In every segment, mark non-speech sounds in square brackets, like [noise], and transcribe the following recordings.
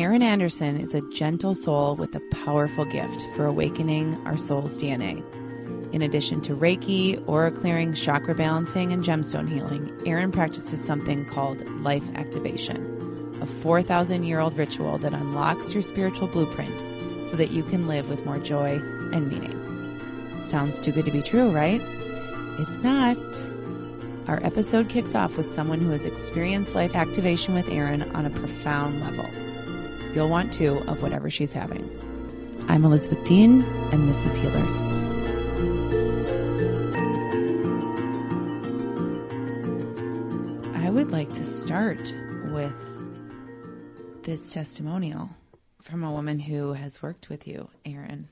Erin Anderson is a gentle soul with a powerful gift for awakening our soul's DNA. In addition to Reiki, aura clearing, chakra balancing, and gemstone healing, Erin practices something called life activation, a 4,000 year old ritual that unlocks your spiritual blueprint so that you can live with more joy and meaning. Sounds too good to be true, right? It's not. Our episode kicks off with someone who has experienced life activation with Erin on a profound level. You'll want two of whatever she's having. I'm Elizabeth Dean, and this is Healers. I would like to start with this testimonial from a woman who has worked with you, Erin.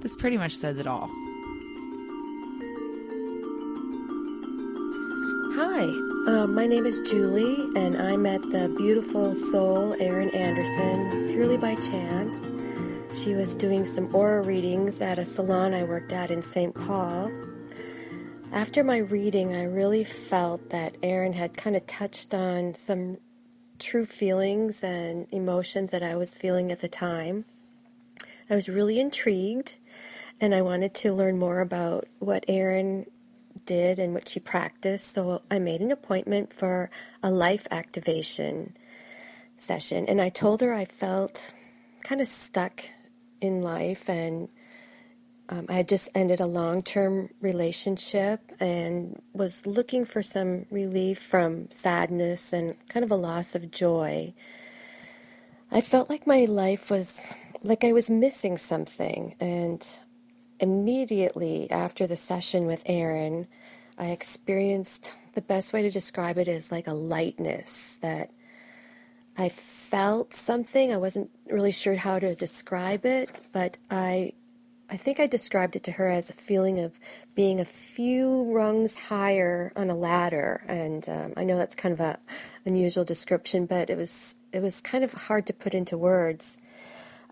This pretty much says it all. Hi, uh, my name is Julie, and I met the beautiful soul Erin Anderson purely by chance. She was doing some aura readings at a salon I worked at in St. Paul. After my reading, I really felt that Erin had kind of touched on some true feelings and emotions that I was feeling at the time. I was really intrigued and I wanted to learn more about what Erin did and what she practiced. So I made an appointment for a life activation session. And I told her I felt kind of stuck in life and um, I had just ended a long term relationship and was looking for some relief from sadness and kind of a loss of joy. I felt like my life was like I was missing something. And immediately after the session with Erin, I experienced the best way to describe it is like a lightness that I felt something. I wasn't really sure how to describe it, but I I think I described it to her as a feeling of being a few rungs higher on a ladder, and um, I know that's kind of a unusual description, but it was it was kind of hard to put into words.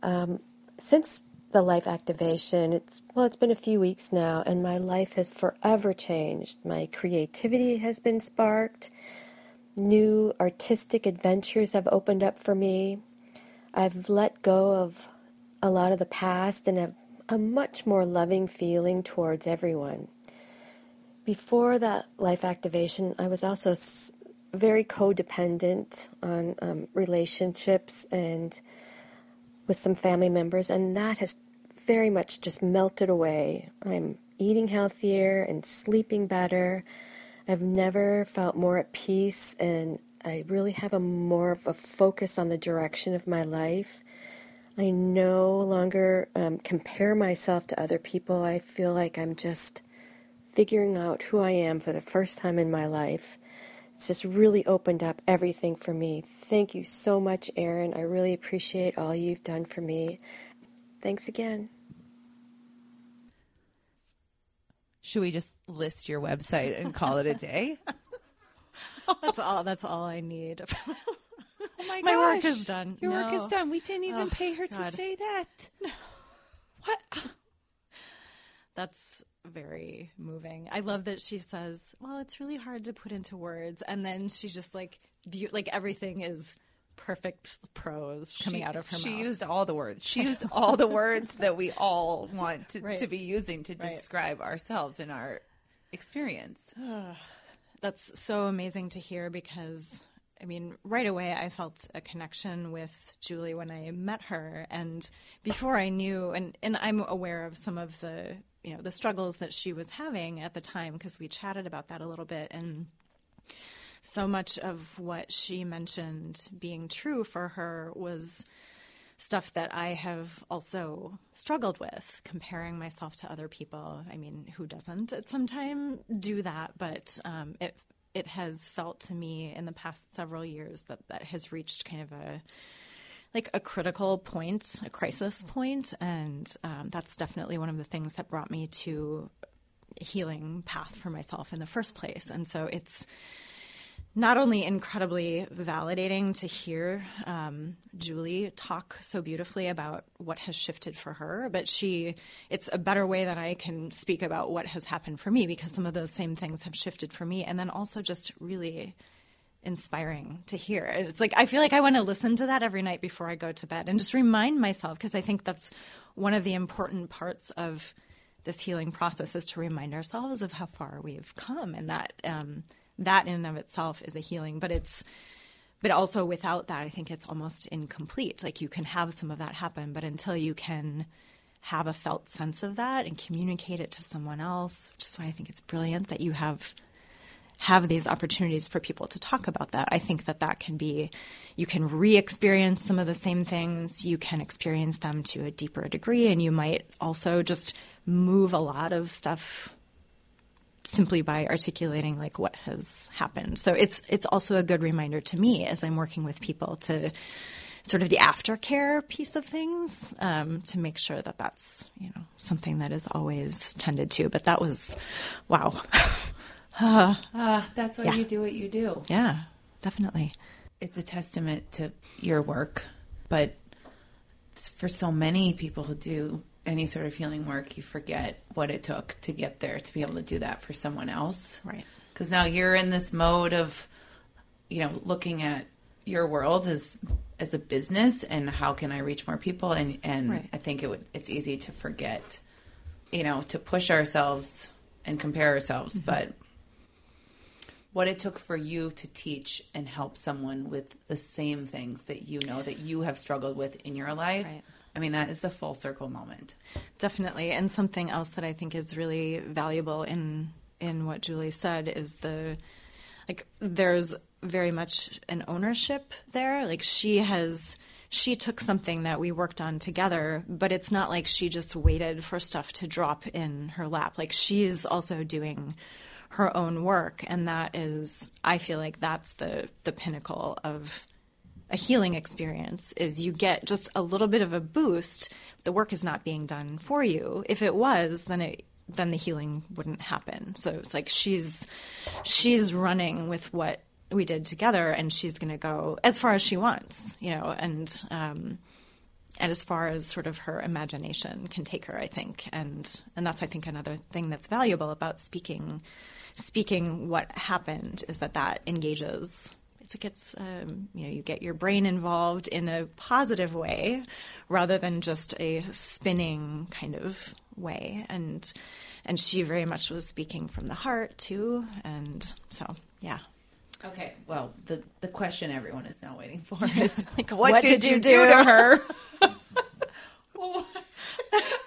Um, since the life activation. It's well, it's been a few weeks now, and my life has forever changed. My creativity has been sparked. New artistic adventures have opened up for me. I've let go of a lot of the past and have a much more loving feeling towards everyone. Before that life activation, I was also very codependent on um, relationships and with some family members, and that has very much just melted away. I'm eating healthier and sleeping better. I've never felt more at peace, and I really have a more of a focus on the direction of my life. I no longer um, compare myself to other people. I feel like I'm just figuring out who I am for the first time in my life. It's just really opened up everything for me. Thank you so much, Erin. I really appreciate all you've done for me. Thanks again. Should we just list your website and call it a day? [laughs] that's all. That's all I need. [laughs] oh my, my work is done. Your no. work is done. We didn't even oh, pay her God. to say that. No. [laughs] What? That's very moving. I love that she says, "Well, it's really hard to put into words," and then she just like, view, like everything is perfect prose coming she, out of her she mouth. used all the words. She used all the words that we all want to, Right. to be using to Right. describe ourselves and our experience. [sighs] That's so amazing to hear because I mean, right away I felt a connection with Julie when I met her and before I knew and and I'm aware of some of the, you know, the struggles that she was having at the time because we chatted about that a little bit and so much of what she mentioned being true for her was stuff that I have also struggled with, comparing myself to other people. I mean, who doesn't at some time do that? But um, it it has felt to me in the past several years that that has reached kind of a like a critical point, a crisis point, and um, that's definitely one of the things that brought me to healing path for myself in the first place. And so it's not only incredibly validating to hear um, Julie talk so beautifully about what has shifted for her, but she, it's a better way that I can speak about what has happened for me because some of those same things have shifted for me. And then also just really inspiring to hear. It's like I feel like I want to listen to that every night before I go to bed and just remind myself because I think that's one of the important parts of this healing process is to remind ourselves of how far we've come and that um, that in and of itself is a healing but it's but also without that i think it's almost incomplete like you can have some of that happen but until you can have a felt sense of that and communicate it to someone else which is why i think it's brilliant that you have have these opportunities for people to talk about that i think that that can be you can re-experience some of the same things you can experience them to a deeper degree and you might also just move a lot of stuff simply by articulating like what has happened. So it's it's also a good reminder to me as I'm working with people to sort of the aftercare piece of things um, to make sure that that's you know something that is always tended to. But that was wow. [laughs] Uh, that's why Yeah. you do what you do. yeah, definitely. It's a testament to your work, but for so many people who do any sort of healing work, you forget what it took to get there to be able to do that for someone else. Right. Because now you're in this mode of, you know, looking at your world as as a business and how can I reach more people and and Right. I think it would it's easy to forget, you know, to push ourselves and compare ourselves, Mm-hmm. but what it took for you to teach and help someone with the same things that you know that you have struggled with in your life. Right. I mean, that is a full circle moment. Definitely. And something else that I think is really valuable in in what Julie said is the like there's very much an ownership there. Like she has she took something that we worked on together, but it's not like she just waited for stuff to drop in her lap. Like she's also doing her own work and that is I feel like that's the the pinnacle of a healing experience is you get just a little bit of a boost. The work is not being done for you. If it was, then it then the healing wouldn't happen. So it's like she's she's running with what we did together, and she's going to go as far as she wants, you know, and um, and as far as sort of her imagination can take her, I think, and and that's I think another thing that's valuable about speaking speaking what happened is that that engages it's like it's um, you know you get your brain involved in a positive way rather than just a spinning kind of way and and she very much was speaking from the heart too and so yeah Okay, well, the the question everyone is now waiting for [laughs] is like, what, what did, did you do, do? to her? [laughs] [laughs]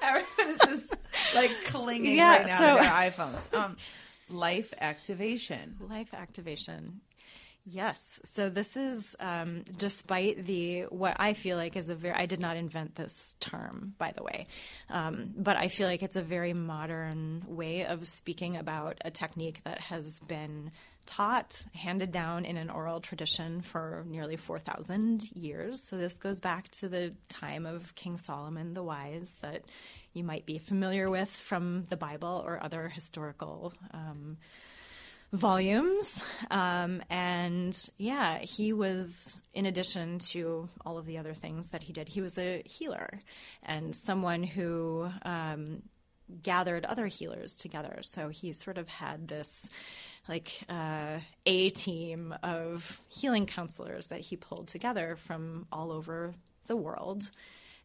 Everyone's just like clinging Yeah, right now so- to their iPhones. Um, life activation. life activation. Yes. So this is um, despite the what i feel like is a very i did not invent this term by the way. Um, but i feel like it's a very modern way of speaking about a technique that has been taught handed down in an oral tradition for nearly 4000 years so this goes back to the time of king solomon the wise that you might be familiar with from the bible or other historical um, volumes. Um, and yeah, he was, in addition to all of the other things that he did, he was a healer and someone who um, gathered other healers together. So he sort of had this like uh, a team of healing counselors that he pulled together from all over the world.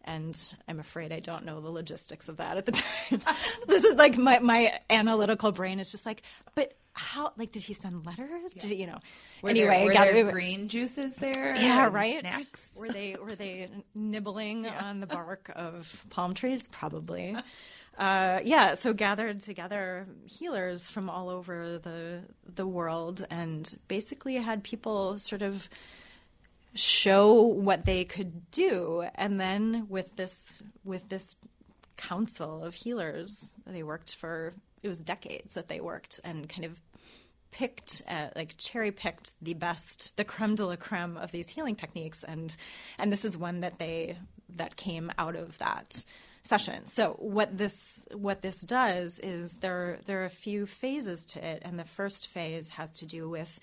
And I'm afraid I don't know the logistics of that at the [laughs] time. [laughs] this is like my, my analytical brain is just like, but how? Like, did he send letters? Did he, you know? Were anyway, there, were gather- there green juices there? yeah, right. Snacks? Were they were they [laughs] nibbling on the bark of palm trees? Probably. Uh, yeah, so gathered together healers from all over the the world, and basically had people sort of show what they could do, and then with this with this council of healers, they worked for it was decades that they worked and kind of picked, uh, like cherry picked the best, the creme de la creme of these healing techniques, and and this is one that they that came out of that session. So what this what this does is there there are a few phases to it, and the first phase has to do with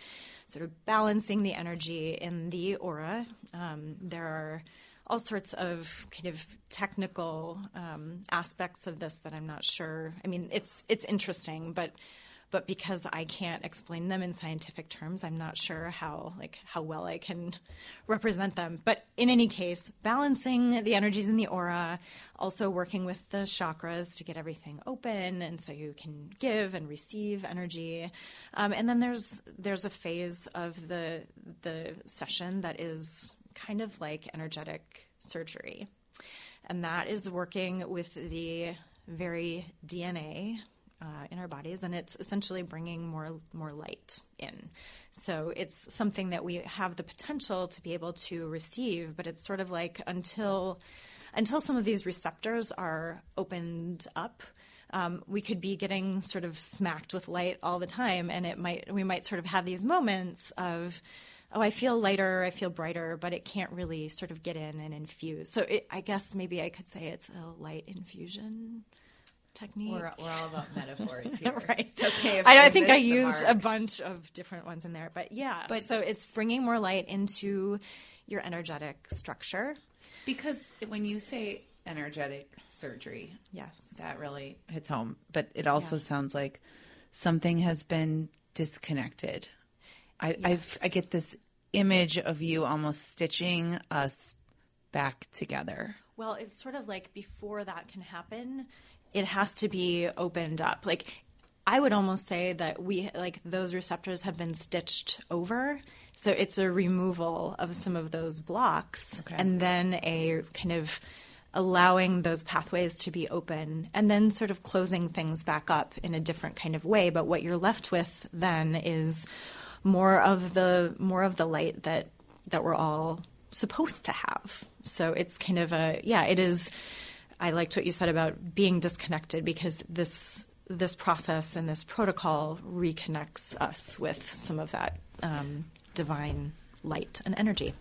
sort of balancing the energy in the aura. Um, there are all sorts of kind of technical um, aspects of this that I'm not sure. I mean, it's it's interesting, but but because I can't explain them in scientific terms, I'm not sure how like how well I can represent them. But in any case, balancing the energies in the aura, also working with the chakras to get everything open, and so you can give and receive energy. Um, and then there's there's a phase of the the session that is kind of like energetic surgery, and that is working with the very DNA uh, in our bodies, and it's essentially bringing more more light in. So it's something that we have the potential to be able to receive, but it's sort of like until until some of these receptors are opened up. Um, we could be getting sort of smacked with light all the time, and it might we might sort of have these moments of, oh, I feel lighter, I feel brighter, but it can't really sort of get in and infuse. So it, I guess maybe I could say it's a light infusion technique. We're, we're all about metaphors [laughs] here. right. It's okay I, I think I used a bunch of different ones in there, but yeah. But- so it's bringing more light into your energetic structure. Because when you say energetic surgery, Yes. that really hits home. But it also Yeah. sounds like something has been disconnected. I I've, I get this image of you almost stitching us back together. Well, it's sort of like before that can happen, it has to be opened up. Like I would almost say that we like those receptors have been stitched over. So it's a removal of some of those blocks and then a kind of allowing those pathways to be open and then sort of closing things back up in a different kind of way, but what you're left with then is more of the more of the light that that we're all supposed to have. So it's kind of a yeah, it is. I liked what you said about being disconnected because this this process and this protocol reconnects us with some of that um, divine light and energy.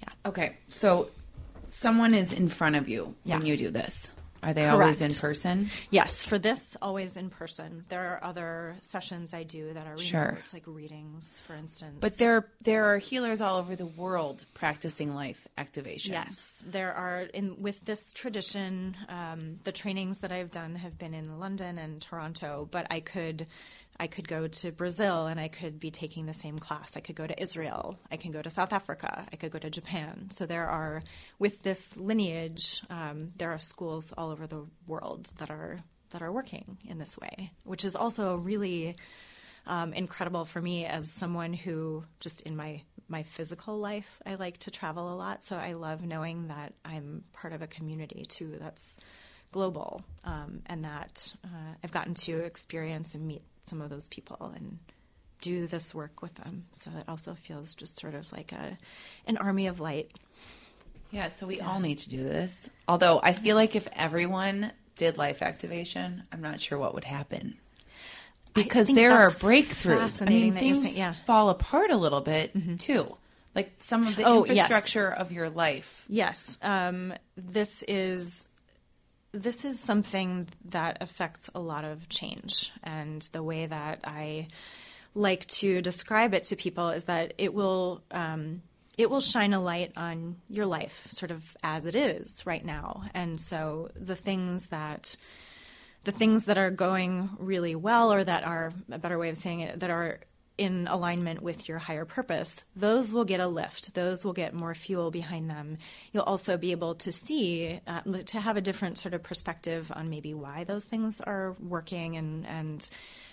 Yeah. Okay, so someone is in front of you when you do this. Are they always in person? Yes, for this, always in person. There are other sessions I do that are remote, Sure. like readings, for instance. But there there are healers all over the world practicing life activation. Yes, there are in with this tradition. Um, the trainings that I've done have been in London and Toronto, but I could, I could go to Brazil and I could be taking the same class. I could go to Israel. I can go to South Africa. I could go to Japan. So there are with this lineage, um, there are schools all over the world that are that are working in this way, which is also really um, incredible for me as someone who just in my my physical life I like to travel a lot so I love knowing that I'm part of a community too that's global um, and that uh, I've gotten to experience and meet some of those people and do this work with them so it also feels just sort of like a an army of light Yeah, so we all need to do this. Although I feel like if everyone did life activation, I'm not sure what would happen. Because there are breakthroughs. I mean, things saying- yeah. fall apart a little bit too. Like some of the Oh, yes. infrastructure of your life. Yes, um, this is this is something that affects a lot of change, and the way that I like to describe it to people is that it will um, it will shine a light on your life, sort of as it is right now, and so the things that the things that are going really well or that are a better way of saying it that are in alignment with your higher purpose those will get a lift. Those will get more fuel behind them. You'll also be able to see uh, to have a different sort of perspective on maybe why those things are working and and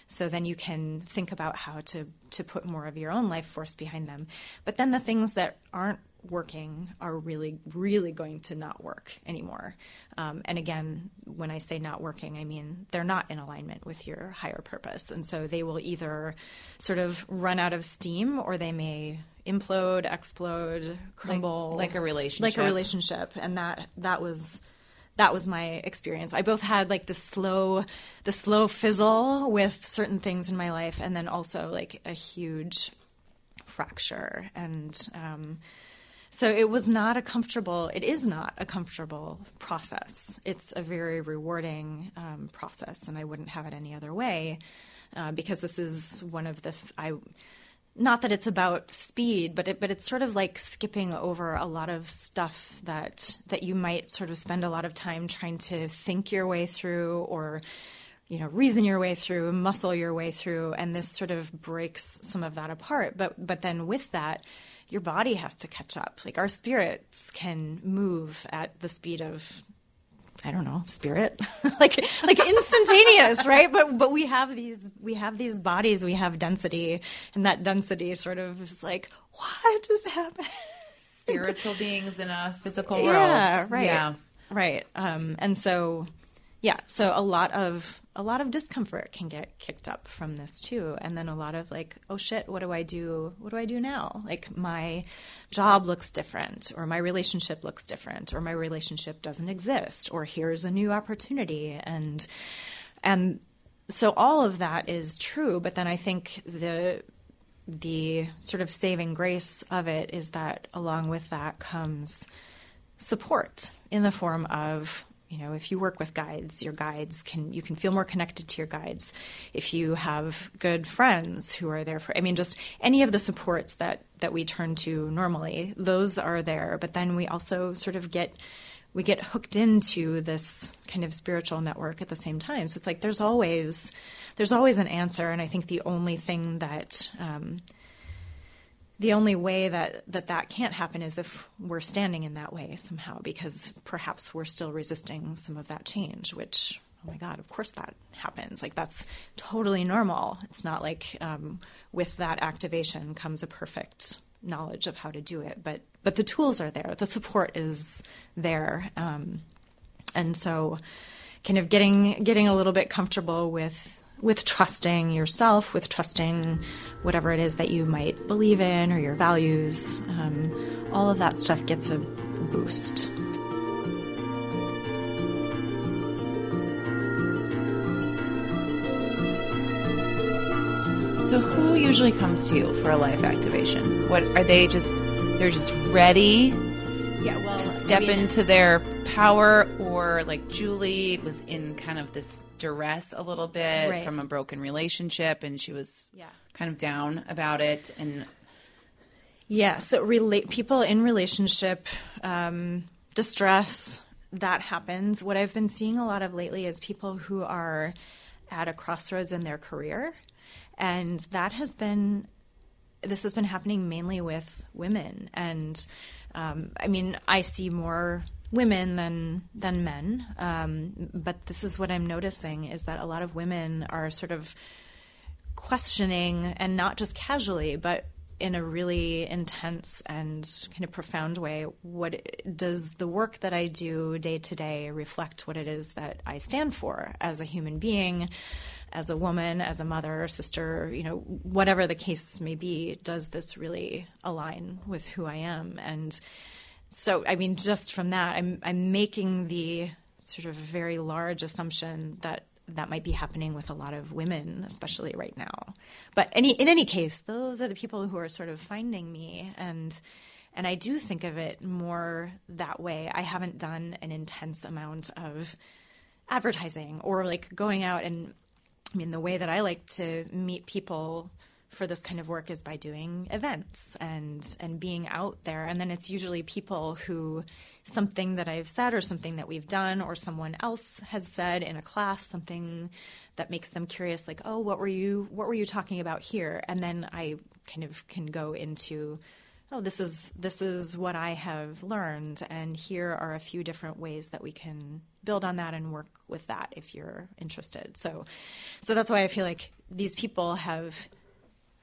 so then you can think about how to to put more of your own life force behind them. But then the things that aren't working are really really going to not work anymore. Um, and again when i say not working i mean they're not in alignment with your higher purpose. And so they will either sort of run out of steam or they may implode explode crumble. like a relationship. like a relationship. And that that was that was my experience. I both had like the slow, the slow fizzle with certain things in my life, and then also like a huge fracture. And um, so it was not a comfortable. It is not a comfortable process. It's a very rewarding um, process, and I wouldn't have it any other way uh, because this is one of the I not that it's about speed, but it, but it's sort of like skipping over a lot of stuff that that you might sort of spend a lot of time trying to think your way through or you know reason your way through, muscle your way through, and this sort of breaks some of that apart. But but then with that, your body has to catch up. Like our spirits can move at the speed of I don't know, spirit, [laughs] like like instantaneous, [laughs] right? But but we have these we have these bodies, we have density, and that density sort of is like, what is happening? Spiritual beings in a physical world. Yeah, right. Yeah. Right. Um, and so, yeah, so a lot of a lot of discomfort can get kicked up from this too, and then a lot of like, oh shit, what do I do? What do I do now? Like my job looks different, or my relationship looks different, or my relationship doesn't exist, or here's a new opportunity, and and so all of that is true. But then I think the the sort of saving grace of it is that along with that comes support in the form of you know if you work with guides your guides can you can feel more connected to your guides. If you have good friends who are there for i mean just any of the supports that that we turn to normally those are there. But then we also sort of get we get hooked into this kind of spiritual network at the same time. So it's like there's always there's always an answer. And i think the only thing that um, the only way that, that that can't happen is if we're standing in that way somehow, because perhaps we're still resisting some of that change, which, oh my God, of course that happens. Like, that's totally normal. It's not like um, with that activation comes a perfect knowledge of how to do it, but, but the tools are there, the support is there. Um, and so, kind of getting getting a little bit comfortable with with trusting yourself, with trusting whatever it is that you might believe in or your values. Um, all of that stuff gets a boost. So who usually comes to you for a life activation? What are they just they're just ready Yeah, well, to step into their power or like Julie was in kind of this duress a little bit Right. from a broken relationship and she was Yeah. kind of down about it and Yeah, so relate people in relationship um, distress that happens. What I've been seeing a lot of lately is people who are at a crossroads in their career, and that has been this has been happening mainly with women. And um, I mean, I see more women than than men, um, but this is what I'm noticing is that a lot of women are sort of questioning and not just casually but in a really intense and kind of profound way what does the work that I do day to day reflect what it is that I stand for as a human being as a woman as a mother sister you know whatever the case may be does this really align with who I am? And so I mean just from that I'm I'm making the sort of very large assumption that that might be happening with a lot of women, especially right now. But any in any case, those are the people who are sort of finding me, and and I do think of it more that way. I haven't done an intense amount of advertising or like going out and I mean the way that I like to meet people for this kind of work is by doing events and and being out there. And then it's usually people who something that I've said or something that we've done or someone else has said in a class something that makes them curious like oh what were you what were you talking about here? And then I kind of can go into oh this is this is what I have learned and here are a few different ways that we can build on that and work with that if you're interested. So so that's why I feel like these people have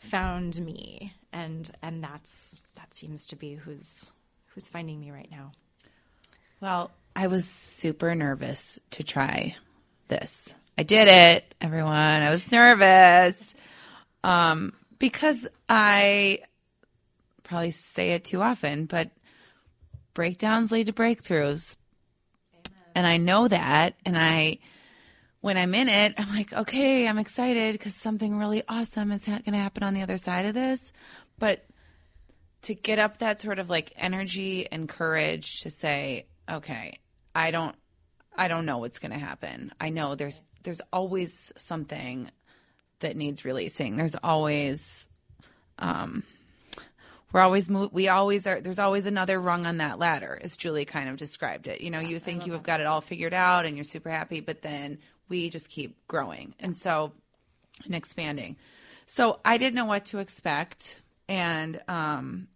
found me and and that's that seems to be who's who's finding me right now Well, I was super nervous to try this. I did it, everyone. I was nervous um, because I probably say it too often, but breakdowns lead to breakthroughs. And I know that. And I, when I'm in it, I'm like, okay, I'm excited because something really awesome is ha- going to happen on the other side of this. But to get up that sort of like energy and courage to say, okay, I don't, I don't know what's going to happen. I know there's, there's always something that needs releasing. There's always, um, we're always mo- we always are there's always another rung on that ladder as julie kind of described it you know you think you have got it all figured out and you're super happy but then we just keep growing and so and expanding. So i didn't know what to expect and um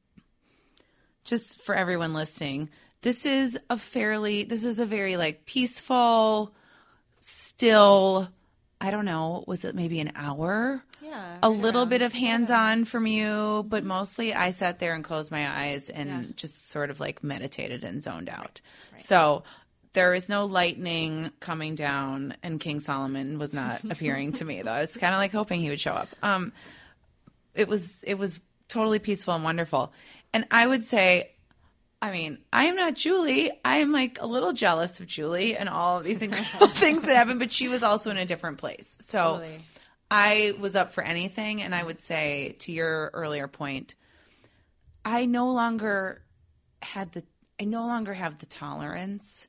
just for everyone listening this is a fairly this is a very like peaceful still i don't know was it maybe an hour? Yeah, a little bit of hands on from you, but mostly I sat there and closed my eyes and just sort of like meditated and zoned out. So there is no lightning coming down, and King Solomon was not [laughs] appearing to me though. I was kind of like hoping he would show up. Um, it was it was totally peaceful and wonderful, and I would say. I mean, I am not Julie. I am like a little jealous of Julie and all of these incredible [laughs] things that happened, but she was also in a different place. So Totally. I was up for anything, and I would say to your earlier point, I no longer had the I no longer have the tolerance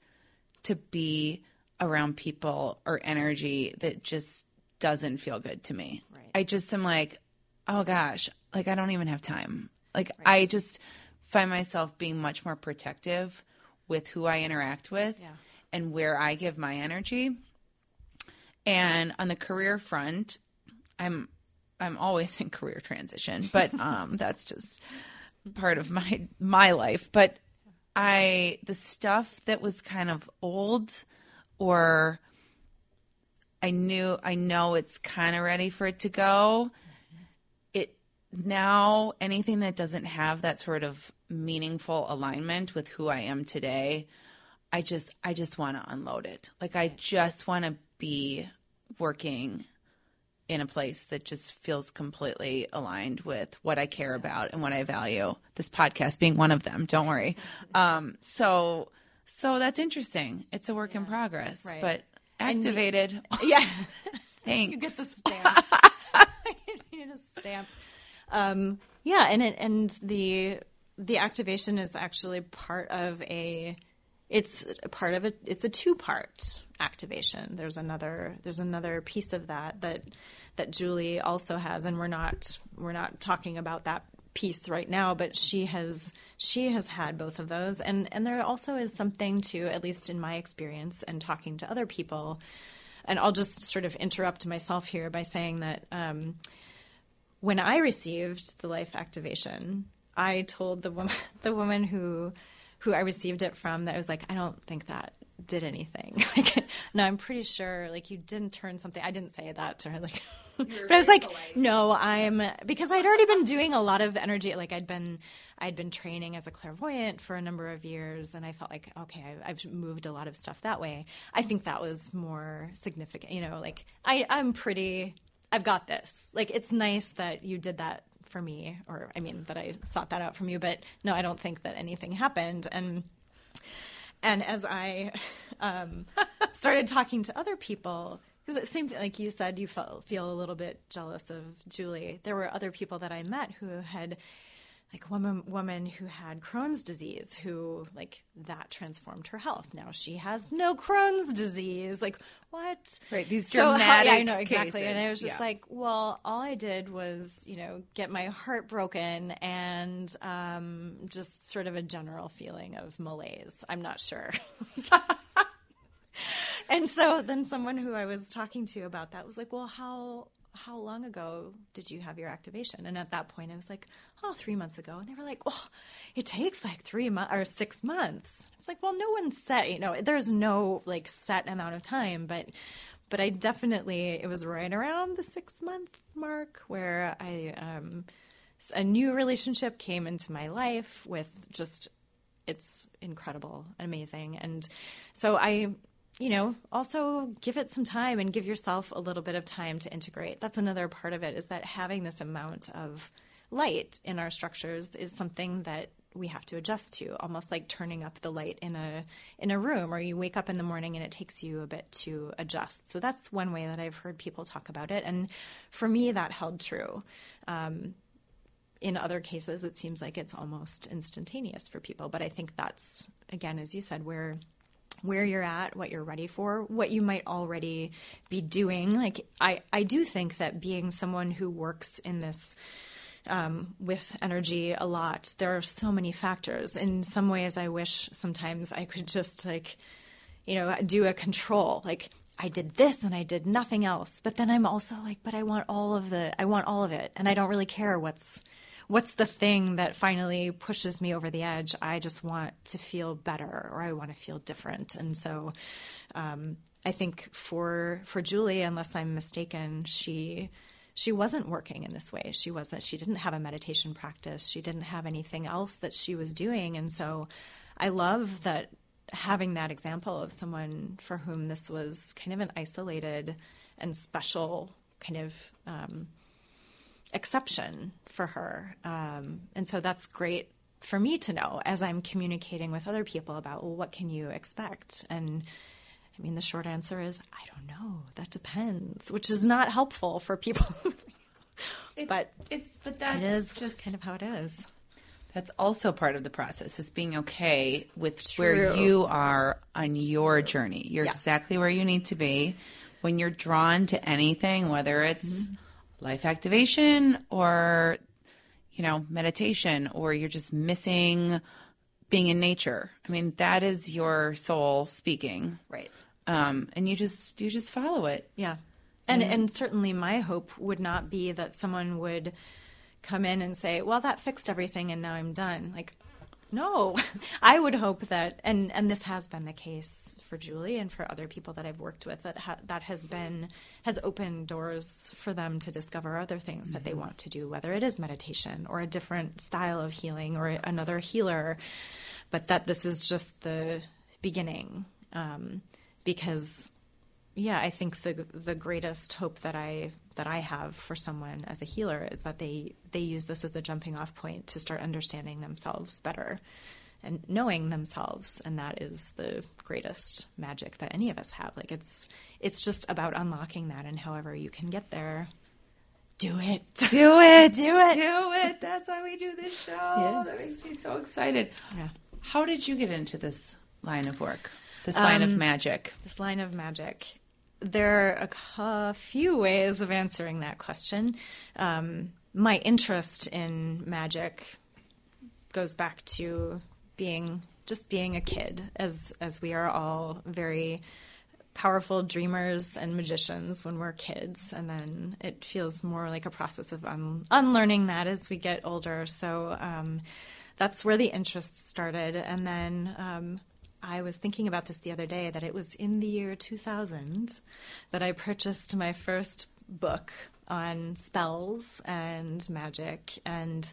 to be around people or energy that just doesn't feel good to me. Right. I just am like, oh gosh, like I don't even have time. Like I just find myself being much more protective with who I interact with and where I give my energy. And on the career front, I'm I'm always in career transition, but [laughs] um, that's just part of my my life. But I the stuff that was kind of old or I knew I know it's kind of ready for it to go. It now anything that doesn't have that sort of meaningful alignment with who I am today, I just I just want to unload it. Like I just want to be working in a place that just feels completely aligned with what I care about and what I value. This podcast being one of them. Don't worry. [laughs] Um, so so that's interesting. It's a work in progress, Right. but And you- activated. [laughs] Yeah. [laughs] Thanks. you get the stamp. you need a stamp. Um, yeah, and it, and the the activation is actually part of a. It's a part of it. It's a two part activation. There's another. There's another piece of that that that Julie also has, and we're not we're not talking about that piece right now, but she has she has had both of those, and and there also is something to at least in my experience and talking to other people and I'll just sort of interrupt myself here by saying that um, when I received the life activation, I told the woman [laughs] the woman who who I received it from that was like, I don't think that did anything. [laughs] like, no, I'm pretty sure like you didn't turn something. I didn't say that to her. Like, [laughs] but I was like, no, I'm because I'd already been doing a lot of energy. Like I'd been I'd been training as a clairvoyant for a number of years, and I felt like okay, I, I've moved a lot of stuff that way. I think that was more significant. You know, like I I'm pretty. I've got this. Like it's nice that you did that for me, or I mean that I sought that out from you. But no, I don't think that anything happened, and and as I um, [laughs] started talking to other people, because it seemed like you said you felt feel a little bit jealous of Julie. There were other people that I met who had, like one woman who had Crohn's disease, who like that transformed her health. Now she has no Crohn's disease. Like what? Right, these So how- [laughs] dramatic yeah, I know exactly. And I was just Yeah. like, well, all I did was, you know, get my heart broken and um, just sort of a general feeling of malaise. I'm not sure. [laughs] and so then someone who I was talking to about that was like, well, how how long ago did you have your activation? And at that point, I was like, oh, three months ago. And they were like, well, it takes like three months or six months. I was like, well, no one set, you know, there's no like set amount of time, but but I definitely it was right around the six month mark where I um, a new relationship came into my life with just it's incredible, amazing, and so I you know, also give it some time and give yourself a little bit of time to integrate. That's another part of it is that having this amount of light in our structures is something that we have to adjust to, almost like turning up the light in a in a room, or you wake up in the morning and it takes you a bit to adjust. So that's one way that I've heard people talk about it, and for me, that held true. Um, in other cases, it seems like it's almost instantaneous for people, but I think that's again, as you said, where where you're at, what you're ready for, what you might already be doing. Like I, I do think that being someone who works in this um, with energy a lot. There are so many factors. In some ways, I wish sometimes I could just like, you know, do a control. Like I did this and I did nothing else. But then I'm also like, but I want all of the, I want all of it, and I don't really care what's what's the thing that finally pushes me over the edge. I just want to feel better, or I want to feel different, and so. Um, I think for for Julie, unless I'm mistaken, she she wasn't working in this way. She wasn't, she didn't have a meditation practice. She didn't have anything else that she was doing. And so I love that having that example of someone for whom this was kind of an isolated and special kind of um, exception for her. Um, and so that's great for me to know as I'm communicating with other people about, well, what can you expect? And I mean, the short answer is I don't know. That depends, which is not helpful for people. [laughs] It, but it's but that it is just kind of how it is. That's also part of the process is being okay with True. where you are on your journey. You're Yeah. exactly where you need to be. When you're drawn to anything, whether it's Mm-hmm. Life activation or you know, meditation or you're just missing being in nature. I mean, that is your soul speaking. Right. Um, and you just you just follow it. Yeah. And and certainly my hope would not be that someone would come in and say, "Well, that fixed everything and now I'm done." Like no. [laughs] I would hope that and and this has been the case for Julie and for other people that I've worked with that ha- that has been has opened doors for them to discover other things that they want to do, whether it is meditation or a different style of healing or another healer, but that this is just the beginning. Um, because yeah, I think the the greatest hope that I that I have for someone as a healer is that they they use this as a jumping off point to start understanding themselves better and knowing themselves and that is the greatest magic that any of us have. Like it's it's just about unlocking that and however you can get there do it. Do it. [laughs] Do it. Do it. That's why we do this show. That makes me so excited. Yeah. How did you get into this line of work? This um, line of magic? This line of magic. There are a, few ways of answering that question. Um, my interest in magic goes back to being just being a kid, as as we are all very powerful dreamers and magicians when we're kids, and then it feels more like a process of un- unlearning that as we get older. So um, that's where the interest started, and then. Um, I was thinking about this the other day that it was in the year 2000 that I purchased my first book on spells and magic. And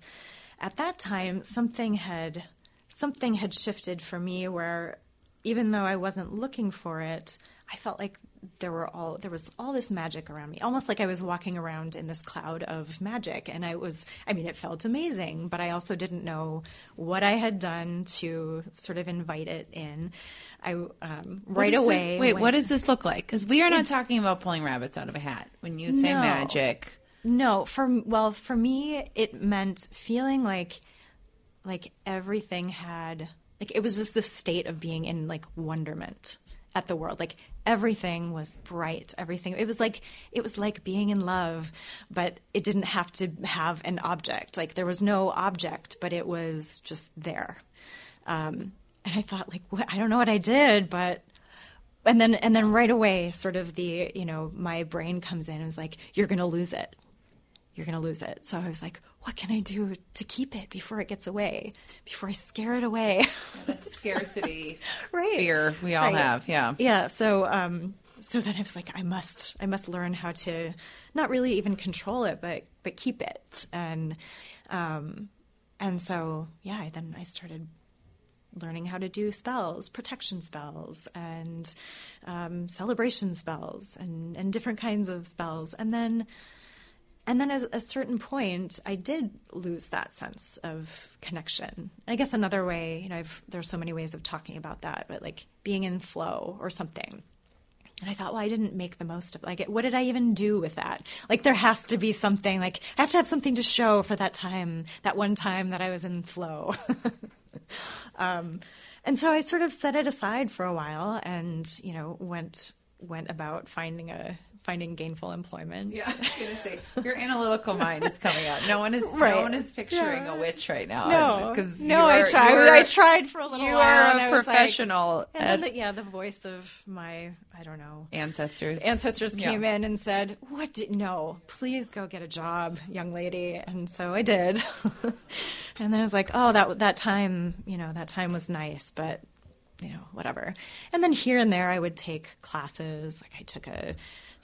at that time something had something had shifted for me where even though I wasn't looking for it I felt like there were all there was all this magic around me almost like I was walking around in this cloud of magic and I was I mean it felt amazing but I also didn't know what I had done to sort of invite it in I um, right away This, wait, went- what does this look like? Because we are not talking about pulling rabbits out of a hat. When you say No. magic, No, for well, for me, it meant feeling like like everything had like it was just the state of being in like wonderment at the world. Like everything was bright. Everything it was like it was like being in love, but it didn't have to have an object. Like there was no object, but it was just there. Um, and I thought, like, what? I don't know what I did, but and then and then right away sort of the you know my brain comes in and is like you're to lose it you're to lose it so i was like what can i do to keep it before it gets away before i scare it away [laughs] that's scarcity right fear we all Right. have. Yeah. yeah so um so then i was like i must i must learn how to not really even control it but but keep it and um and so yeah then i started learning how to do spells, protection spells, and um, celebration spells, and, and different kinds of spells. And then and then at a certain point, I did lose that sense of connection. I guess another way, you know, I've, there's so many ways of talking about that, but like being in flow or something. And I thought, well, I didn't make the most of like what did I even do with that? Like there has to be something like I have to have something to show for that time, that one time that I was in flow. [laughs] um, and so I sort of set it aside for a while and, you know, went went about finding a finding gainful employment. Yeah, I was gonna [laughs] say your analytical mind is coming out. No one is Right. no one is picturing Yeah. a witch right now. No, because no, I tried. I tried for a little You while. are a was like- professional. and then, the, yeah, the voice of my, I don't know, ancestors. ancestors Yeah. came in and said, "What? Did, no, please go get a job, young lady." And so I did. [laughs] and then I was like, "Oh, that that time, you know, that time was nice, but you know, whatever." And then here and there, I would take classes. Like I took a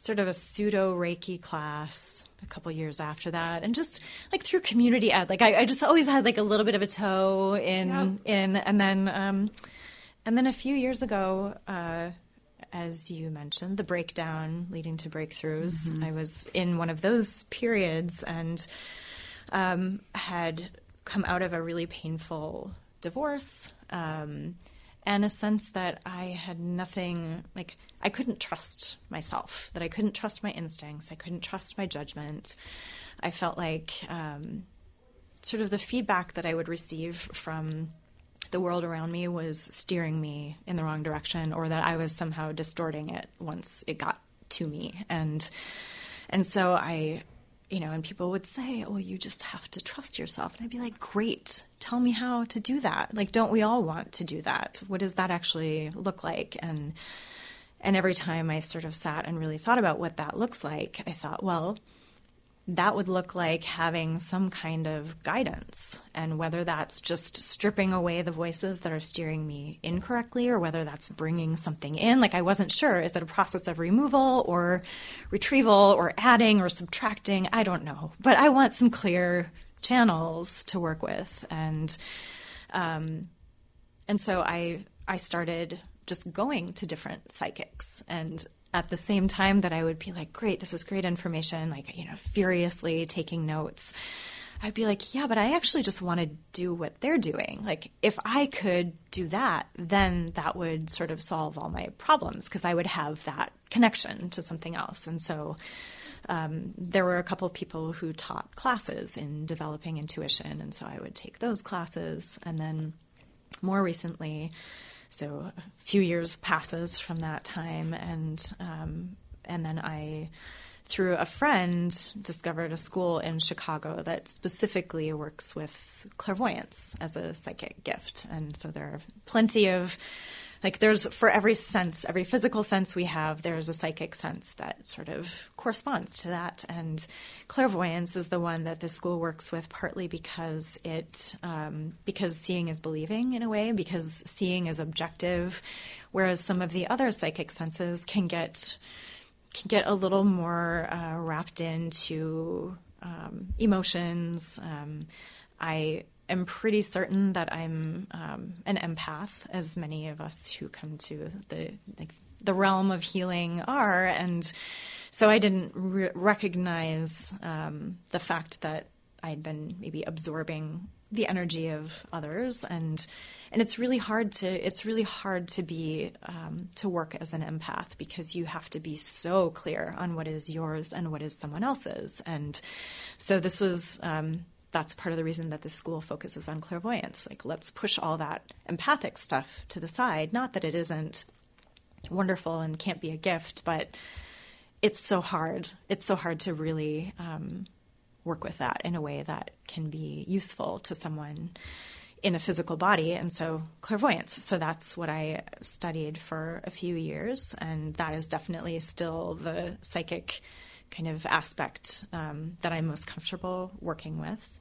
sort of a pseudo Reiki class a couple years after that, and just like through community ed, like I, I just always had like a little bit of a toe in in, and then um, and then a few years ago. Uh, as you mentioned, the breakdown leading to breakthroughs. I was in one of those periods and um, had come out of a really painful divorce um, and a sense that I had nothing, like, I couldn't trust myself, that I couldn't trust my instincts, I couldn't trust my judgment. I felt like um, sort of the feedback that I would receive from the world around me was steering me in the wrong direction or that I was somehow distorting it once it got to me. And and so I you know and people would say well you just have to trust yourself. And I'd be like great. Tell me how to do that. Like don't we all want to do that? What does that actually look like? And and every time I sort of sat and really thought about what that looks like I thought well that would look like having some kind of guidance. And whether that's just stripping away the voices that are steering me incorrectly or whether that's bringing something in. Like, I wasn't sure. Is it a process of removal or retrieval or adding or subtracting? I don't know. But I want some clear channels to work with. And, um, and so I, I started just going to different psychics and at the same time that I would be like, great, this is great information, like, you know, furiously taking notes, I'd be like, yeah, but I actually just want to do what they're doing. Like, if I could do that, then that would sort of solve all my problems because I would have that connection to something else. And so um, there were a couple of people who taught classes in developing intuition. And so I would take those classes. And then more recently, so a few years passes from that time, and um, and then I, through a friend, discovered a school in Chicago that specifically works with clairvoyance as a psychic gift, and so there are plenty of like there's for every sense every physical sense we have there's a psychic sense that sort of corresponds to that. And clairvoyance is the one that the school works with partly because it um, because seeing is believing in a way because seeing is objective whereas some of the other psychic senses can get can get a little more uh, wrapped into um, emotions. Um, i am pretty certain that I'm um, an empath, as many of us who come to the like the realm of healing are, and so I didn't re- recognize um, the fact that I'd been maybe absorbing the energy of others, and and it's really hard to it's really hard to be um, to work as an empath because you have to be so clear on what is yours and what is someone else's, and so this was. Um, that's part of the reason that this school focuses on clairvoyance. Like, let's push all that empathic stuff to the side. Not that it isn't wonderful and can't be a gift, but it's so hard. It's so hard to really um, work with that in a way that can be useful to someone in a physical body. And so, clairvoyance. So, that's what I studied for a few years. And that is definitely still the psychic kind of aspect um, that I'm most comfortable working with.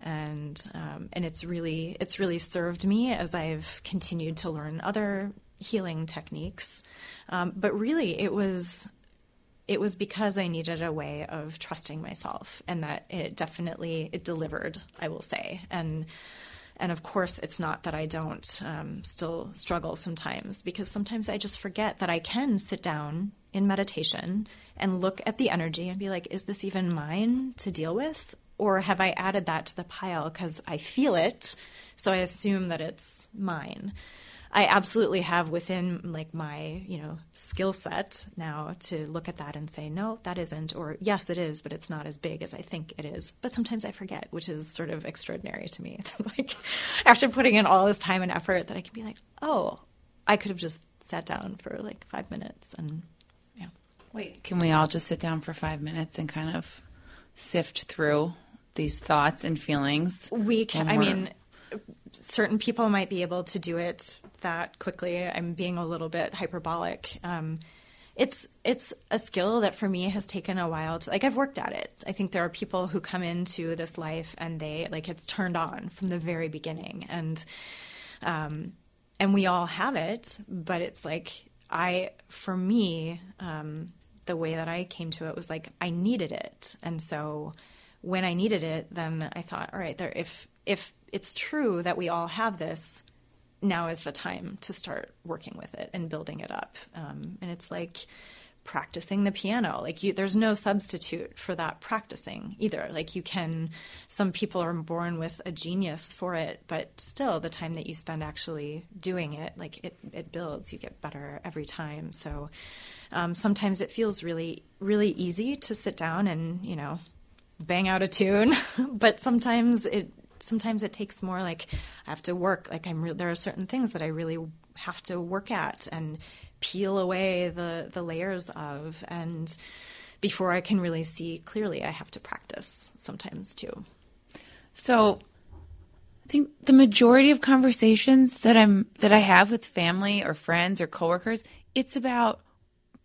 And um, and it's really it's really served me as I've continued to learn other healing techniques. Um, but really, it was it was because I needed a way of trusting myself, and that it definitely it delivered. I will say, and and of course, it's not that I don't um, still struggle sometimes, because sometimes I just forget that I can sit down in meditation and look at the energy and be like, is this even mine to deal with? Or have I added that to the pile because I feel it, so I assume that it's mine? I absolutely have within like my, you know, skill set now to look at that and say, no, that isn't, or yes, it is, but it's not as big as I think it is. But sometimes I forget, which is sort of extraordinary to me. [laughs] like after putting in all this time and effort that I can be like, oh, I could have just sat down for like five minutes and. Wait, can we all just sit down for five minutes and kind of sift through these thoughts and feelings? We can, I mean, certain people might be able to do it that quickly. I'm being a little bit hyperbolic. Um, it's it's a skill that for me has taken a while to like I've worked at it. I think there are people who come into this life and they like it's turned on from the very beginning and um and we all have it, but it's like I for me um the way that I came to it was like I needed it. And so when I needed it, then I thought, all right, there if if it's true that we all have this, now is the time to start working with it and building it up. Um, and it's like practicing the piano. Like you, there's no substitute for that practicing either. Like you can, some people are born with a genius for it, but still, the time that you spend actually doing it, like it, it builds. You get better every time. So um, sometimes it feels really, really easy to sit down and you know bang out a tune, [laughs] but sometimes it sometimes it takes more like I have to work. Like I'm, re- there are certain things that I really have to work at and peel away the the layers of, and before I can really see clearly, I have to practice sometimes too. So I think the majority of conversations that I'm that I have with family or friends or coworkers, it's about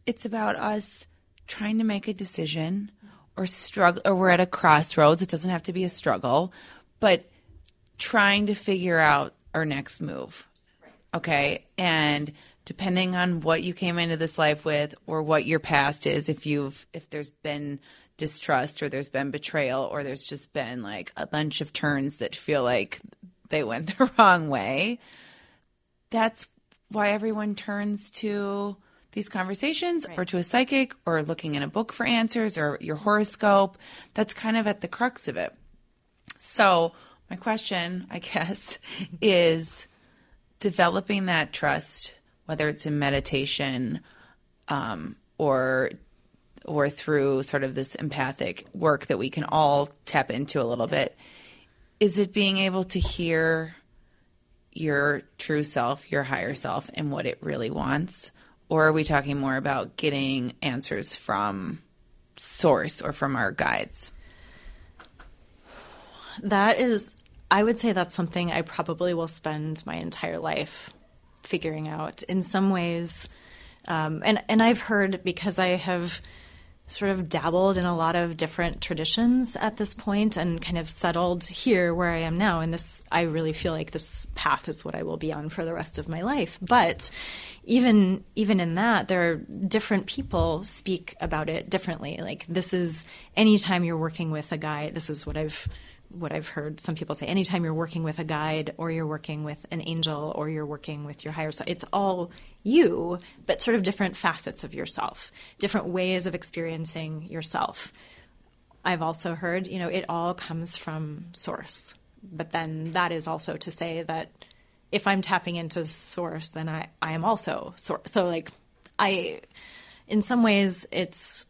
it's about us trying to make a decision or struggle or we're at a crossroads. It doesn't have to be a struggle, but trying to figure out our next move. Okay? And depending on what you came into this life with or what your past is, if you've if there's been distrust or there's been betrayal or there's just been like a bunch of turns that feel like they went [laughs] the wrong way, that's why everyone turns to these conversations or to a psychic or looking in a book for answers or your horoscope. That's kind of at the crux of it. So, my question, I guess, [laughs] is developing that trust, whether it's in meditation um, or or through sort of this empathic work that we can all tap into a little bit. Is it being able to hear your true self, your higher self, and what it really wants? Or are we talking more about getting answers from source or from our guides? That is, I would say that's something I probably will spend my entire life figuring out. In some ways, um, and and I've heard because I have sort of dabbled in a lot of different traditions at this point and kind of settled here where I am now. And this, I really feel like this path is what I will be on for the rest of my life. But even even in that, there are different people speak about it differently. Like this is anytime you're working with a guy, this is what I've what I've heard some people say anytime you're working with a guide or you're working with an angel or you're working with your higher self, it's all you, but sort of different facets of yourself, different ways of experiencing yourself. I've also heard, you know, it all comes from source. But then that is also to say that if I'm tapping into source, then I, I am also source. So, like, I, in some ways, it's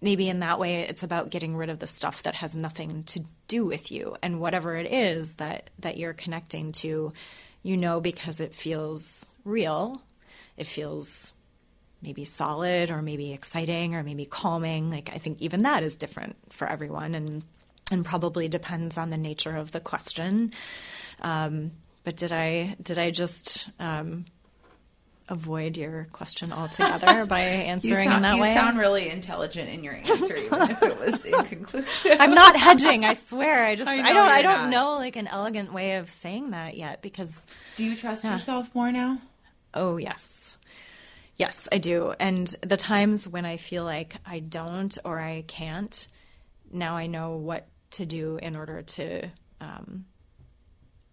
maybe in that way it's about getting rid of the stuff that has nothing to do with you and whatever it is that that you're connecting to you know because it feels real it feels maybe solid or maybe exciting or maybe calming like i think even that is different for everyone and and probably depends on the nature of the question um, but did i did i just um, avoid your question altogether [laughs] by answering in that you way sound really intelligent in your answer, even if it was [laughs] inconclusive. I'm not hedging. I swear. I [laughs] just I I, don't I don't not. know like an elegant way of saying that yet because Do you trust yourself more now? oh yes. Yes, I do. And the times when I feel like I don't or I can't, now I know what to do in order to um,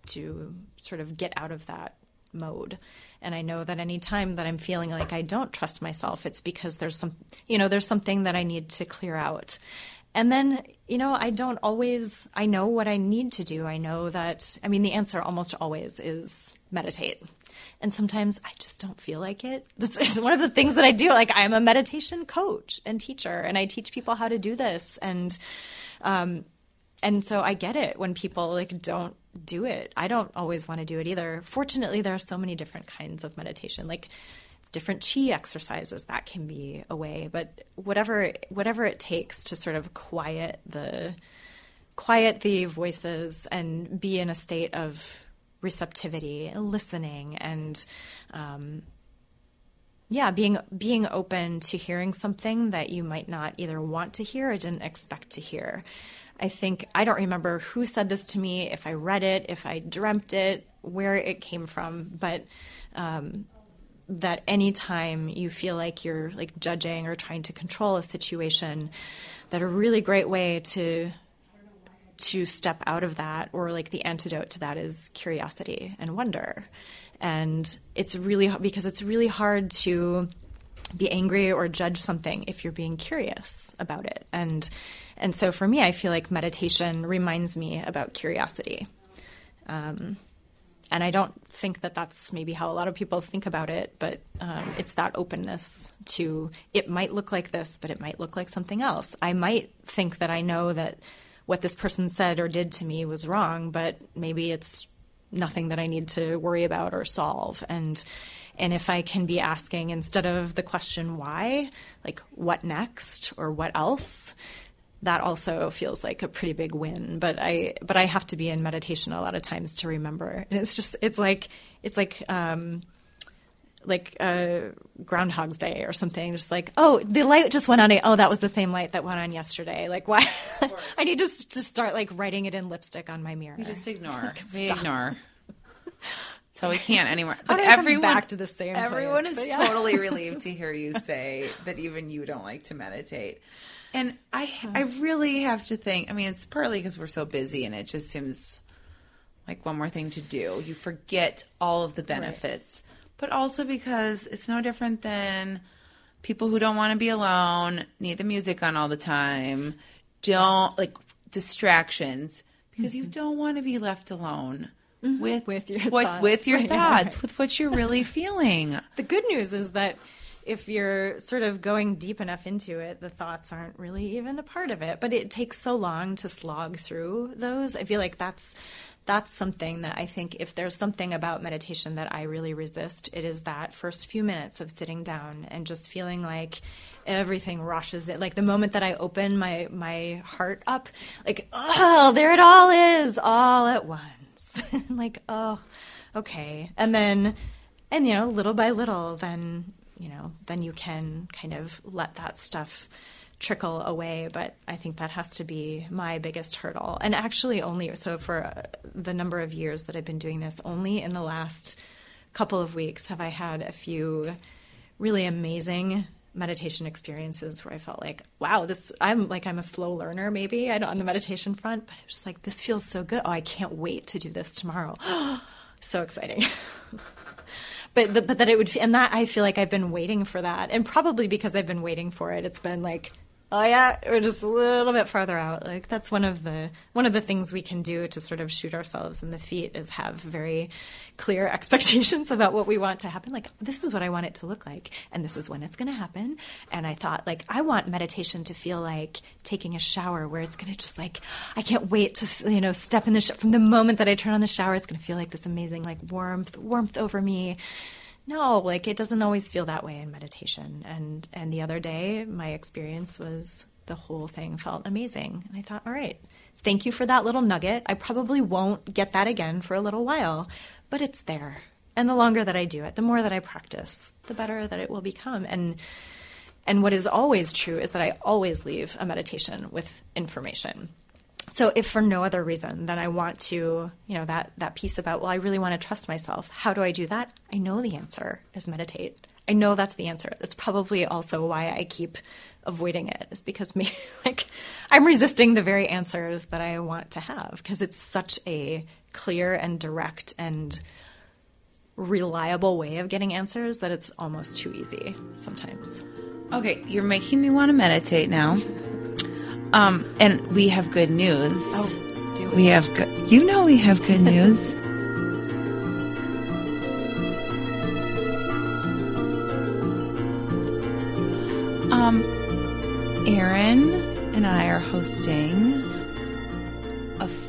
to sort of get out of that mode. And I know that any time that I'm feeling like I don't trust myself, it's because there's some, you know, there's something that I need to clear out. And then, you know, I don't always, I know what I need to do. I know that, I mean, the answer almost always is meditate. And sometimes I just don't feel like it. [laughs] This is one of the things that I do. Like, I'm a meditation coach and teacher, and I teach people how to do this. And, um, and so I get it when people like don't do it. I don't always want to do it either. Fortunately, there are so many different kinds of meditation. Like, different chi exercises that can be a way but whatever whatever it takes to sort of quiet the quiet the voices and be in a state of receptivity listening and um, yeah being being open to hearing something that you might not either want to hear or didn't expect to hear i think i don't remember who said this to me if i read it if i dreamt it where it came from but um, that anytime you feel like you're like judging or trying to control a situation, that a really great way to to step out of that or like the antidote to that is curiosity and wonder. And it's really because it's really hard to be angry or judge something if you're being curious about it. And and so for me, I feel like meditation reminds me about curiosity. Um, and I don't think that that's maybe how a lot of people think about it, but um, it's that openness to it might look like this, but it might look like something else. I might think that I know that what this person said or did to me was wrong, but maybe it's nothing that I need to worry about or solve. And and if I can be asking instead of the question why, like what next or what else, that also feels like a pretty big win. But I but I have to be in meditation a lot of times to remember. And it's just it's like it's like um, like uh, Groundhog's Day or something. Just like oh, the light just went on. Oh, that was the same light that went on yesterday. Like why? [laughs] I need to to start like writing it in lipstick on my mirror. We just ignore. [laughs] Like, ignore. So we can't anymore. But everyone back to the same Everyone place? is yeah. totally [laughs] relieved to hear you say that even you don't like to meditate. And I I really have to think. I mean, it's partly because we're so busy, and it just seems like one more thing to do. You forget all of the benefits, but also because it's no different than people who don't want to be alone, need the music on all the time, don't like distractions because you mm-hmm. don't want to be left alone Mm-hmm. With your what, thoughts. with your [laughs] thoughts, with what you're really feeling. The good news is that if you're sort of going deep enough into it, the thoughts aren't really even a part of it. But it takes so long to slog through those. I feel like that's that's something that I think if there's something about meditation that I really resist, it is that first few minutes of sitting down and just feeling like everything rushes it. Like the moment that I open my my heart up, like oh, there it all is, all at once. [laughs] like oh, okay, and then and you know little by little then you know then you can kind of let that stuff trickle away. But i think that has to be my biggest hurdle. And actually only so for uh, the number of years that i've been doing this only in the last couple of weeks have i had a few really amazing meditation experiences where i felt like wow this i'm like i'm a slow learner maybe I on the meditation front but it's just like this feels so good. Oh i can't wait to do this tomorrow. [gasps] So exciting. [laughs] But the, but that it would and that I feel like I've been waiting for that, and probably because I've been waiting for it, it's been like, oh yeah, we're just a little bit farther out. Like that's one of the one of the things we can do to sort of shoot ourselves in the feet is have very clear [laughs] expectations about what we want to happen. Like this is what I want it to look like, and this is when it's going to happen. And I thought like I want meditation to feel like taking a shower, where it's going to just like I can't wait to you know step in the sh- from the moment that I turn on the shower, it's going to feel like this amazing like warmth warmth over me no like it doesn't always feel that way in meditation. And and the other day my experience was the whole thing felt amazing. And i thought all right thank you for that little nugget. I probably won't get that again for a little while but it's there. And the longer that i do it the more that i practice the better that it will become. And and what is always true is that i always leave a meditation with information so if for no other reason than I want to, you know, that that piece about, well, I really want to trust myself. How do I do that? I know the answer is meditate. I know that's the answer. That's probably also why I keep avoiding it is because me [laughs] like I'm resisting the very answers that I want to have because it's such a clear and direct and reliable way of getting answers that it's almost too easy sometimes. Okay, you're making me want to meditate now. Um, and we have good news. Oh, do we have good. You know we have good news. [laughs] um, Erin and I are hosting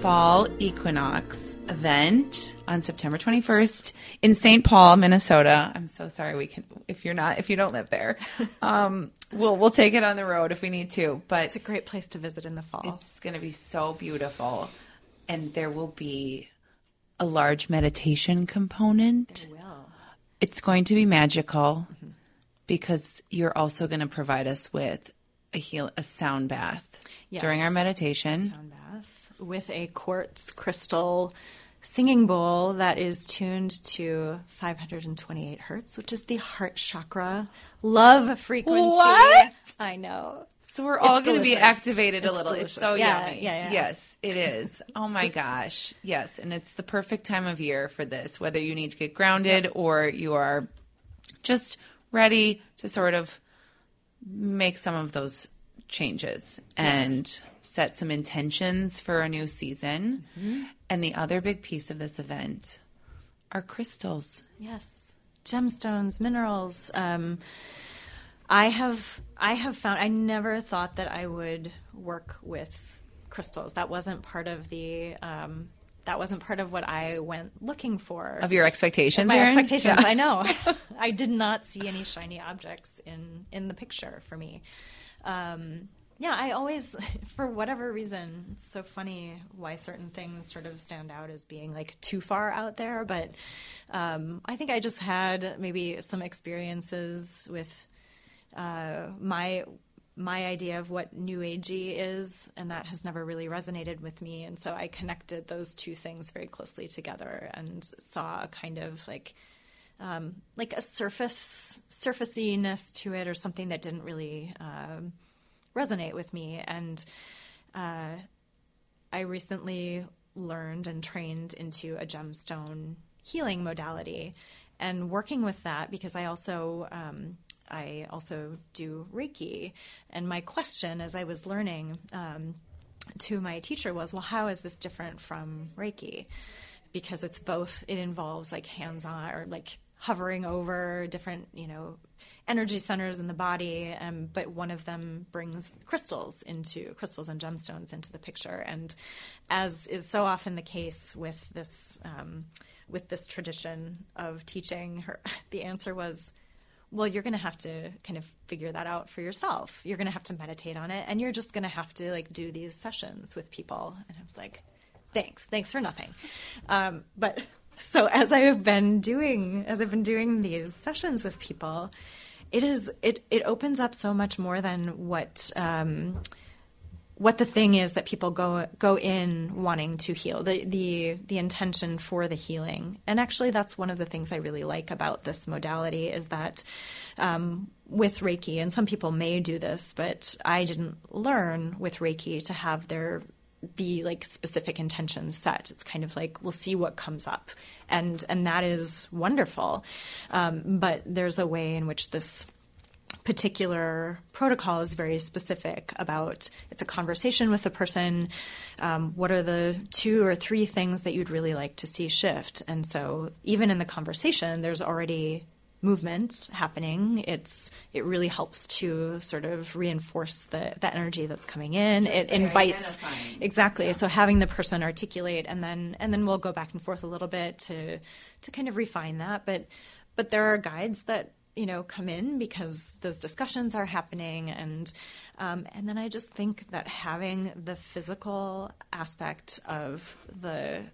fall equinox event on September 21st in St. Paul, Minnesota. I'm so sorry we can if you're not if you don't live there. [laughs] Um, we'll we'll take it on the road if we need to, but It's a great place to visit in the fall. it's going to be so beautiful and there will be a large meditation component. Well, It's going to be magical because you're also going to provide us with a heal a sound bath Yes. during our meditation. sound bath with a quartz crystal singing bowl that is tuned to 528 hertz, which is the heart chakra love frequency. What? I know. So we're all going to be delicious. activated a It's little. It's so Yeah, yummy. yeah, yeah. Yes, it is. Oh my gosh. Yes, and it's the perfect time of year for this. Whether you need to get grounded or you are just ready to sort of make some of those changes and set some intentions for a new season. Mm-hmm. And the other big piece of this event are crystals. Yes, gemstones, minerals. Um, I have I have found I never thought that I would work with crystals. That wasn't part of the um, that wasn't part of what I went looking for. Of your expectations, my Erin? expectations. Yeah. I know. [laughs] I did not see any shiny objects in in the picture for me. Um, yeah, I always, [laughs] for whatever reason, it's so funny why certain things sort of stand out as being like too far out there. But um, I think I just had maybe some experiences with uh, my my idea of what new agey is, and that has never really resonated with me. And so I connected those two things very closely together and saw a kind of like um, like a surface surfaciness to it, or something that didn't really um, resonate with me. And uh, I recently learned and trained into a gemstone healing modality, and working with that because I also um, I also do Reiki. And my question as I was learning um, to my teacher was, well, how is this different from Reiki? Because it's both, it involves like hands on or like hovering over different, you know, energy centers in the body. Um, but one of them brings crystals into crystals and gemstones into the picture. And as is so often the case with this, um, with this tradition of teaching, her, [laughs] the answer was, well, you're going to have to kind of figure that out for yourself. You're going to have to meditate on it, and you're just going to have to like do these sessions with people. And I was like, thanks, thanks for nothing. Um, but [laughs] so as I have been doing, as I've been doing these sessions with people, it is it it opens up so much more than what. Um, what the thing is that people go go in wanting to heal the the the intention for the healing and actually that's one of the things I really like about this modality is that um, with Reiki and some people may do this but I didn't learn with Reiki to have their be like specific intentions set. It's kind of like we'll see what comes up. And and that is wonderful. Um, but there's a way in which this particular protocol is very specific about it's a conversation with the person. Um, what are the two or three things that you'd really like to see shift? And so even in the conversation there's already movement happening it's it really helps to sort of reinforce the, the energy that's coming in. It invites exactly. So having the person articulate and then and then we'll go back and forth a little bit to to kind of refine that. But but there are guides that you know come in because those discussions are happening. And um, and then I just think that having the physical aspect of the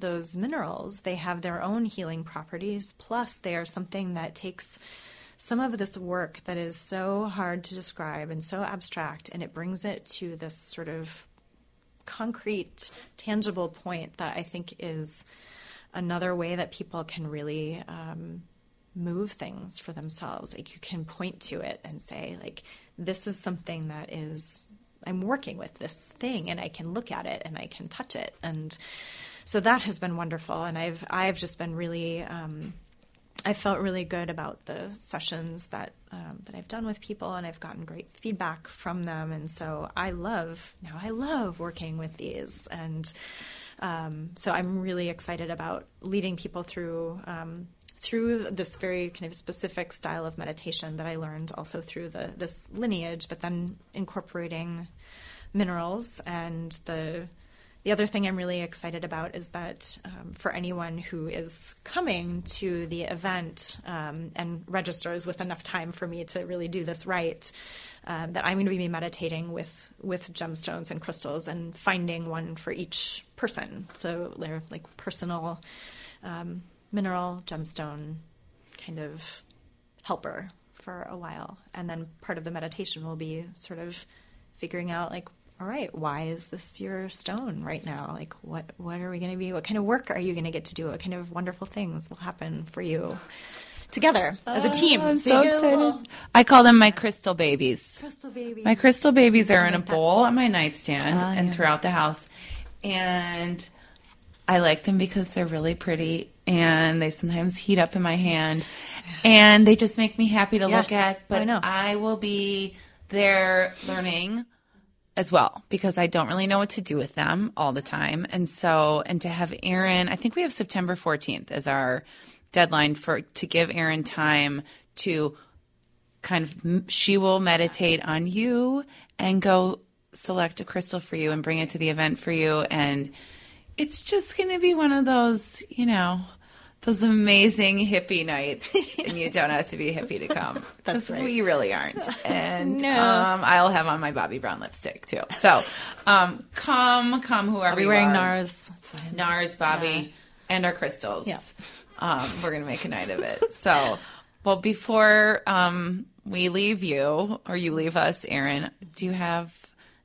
those minerals they have their own healing properties plus they are something that takes some of this work that is so hard to describe and so abstract and it brings it to this sort of concrete tangible point that I think is another way that people can really um, move things for themselves. Like you can point to it and say, like, this is something that is I'm working with this thing and I can look at it and I can touch it. And so that has been wonderful. And I've I've just been really um, I felt really good about the sessions that um, that I've done with people, and I've gotten great feedback from them. And so I love now. I love working with these, and um, so I'm really excited about leading people through. Um, through this very kind of specific style of meditation that I learned also through the this lineage, but then incorporating minerals and the the other thing I'm really excited about is that um, for anyone who is coming to the event um, and registers with enough time for me to really do this right, um, that I'm going to be meditating with with gemstones and crystals and finding one for each person. So they're like personal um, mineral gemstone kind of helper for a while, and then part of the meditation will be sort of figuring out like all right, why is this your stone right now? Like, what what are we going to be? What kind of work are you going to get to do? What kind of wonderful things will happen for you together as a team? I'm So so you get a excited. little I call them my crystal babies. crystal baby. My crystal babies are in a bowl on my nightstand Ah, and yeah. throughout the house. And I like them because they're really pretty and they sometimes heat up in my hand and they just make me happy to Yeah, look at. But I know. I will be there learning as well because I don't really know what to do with them all the time. And so, and to have Erin, I think we have September 14th as our deadline for to give Erin time to kind of she will meditate on you and go select a crystal for you and bring it to the event for you and it's just going to be one of those, you know, those amazing hippie nights, [laughs] and you don't have to be a hippie to come. [laughs] That's right. We really aren't, [laughs] and No. um, I'll have on my Bobbi Brown lipstick too. So, um, come, come, whoever I'll be you wearing are. NARS. NARS, Bobbi, and our crystals. Yeah. Um, we're going to make a night of it. So, well, before um, we leave you or you leave us, Erin, do you have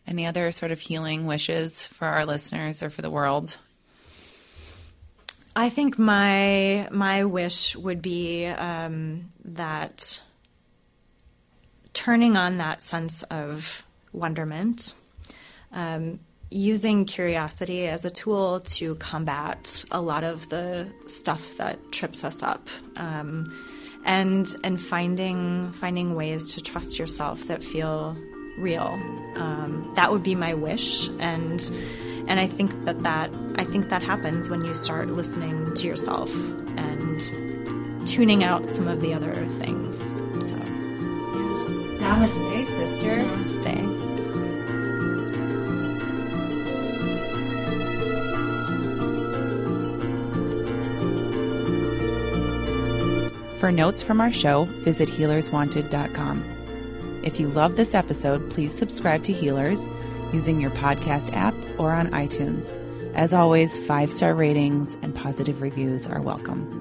any other sort of healing wishes for our listeners or for the world? I think my my wish would be um, that turning on that sense of wonderment, um, using curiosity as a tool to combat a lot of the stuff that trips us up, um, and and finding finding ways to trust yourself that feel real. Um, that would be my wish, and and I think that that I think that happens when you start listening to yourself and tuning out some of the other things. So, Namaste, sister. stay. For notes from our show, visit healerswanted.com. If you love this episode, please subscribe to Healers using your podcast app or on iTunes. As always, five star ratings and positive reviews are welcome.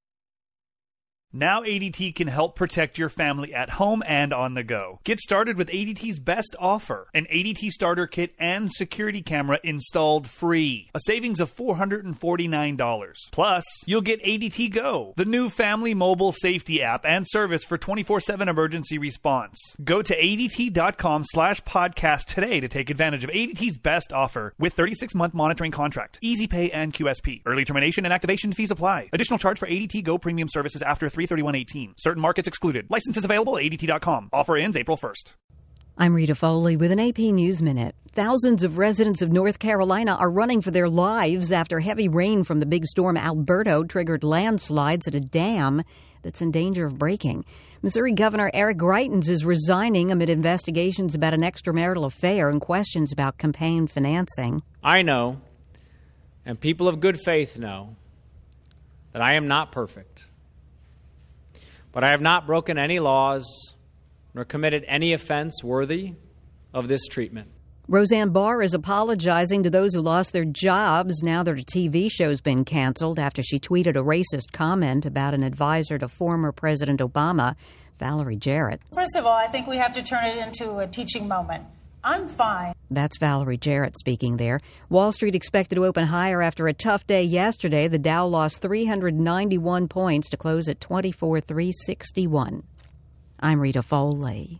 Now ADT can help protect your family at home and on the go. Get started with ADT's best offer an ADT starter kit and security camera installed free. A savings of $449. Plus, you'll get ADT Go, the new family mobile safety app and service for 24 7 emergency response. Go to ADT.com slash podcast today to take advantage of ADT's best offer with 36 month monitoring contract, easy pay, and QSP. Early termination and activation fees apply. Additional charge for ADT Go premium services after 331.18. Certain markets excluded. Licenses available at ADT.com. Offer ends April 1st. I'm Rita Foley with an AP News Minute. Thousands of residents of North Carolina are running for their lives after heavy rain from the big storm Alberto triggered landslides at a dam that's in danger of breaking. Missouri Governor Eric Greitens is resigning amid investigations about an extramarital affair and questions about campaign financing. I know, and people of good faith know, that I am not perfect. But I have not broken any laws nor committed any offense worthy of this treatment. Roseanne Barr is apologizing to those who lost their jobs now that her TV show's been canceled after she tweeted a racist comment about an advisor to former President Obama, Valerie Jarrett. First of all, I think we have to turn it into a teaching moment. I'm fine. That's Valerie Jarrett speaking there. Wall Street expected to open higher after a tough day yesterday. The Dow lost 391 points to close at 24,361. I'm Rita Foley.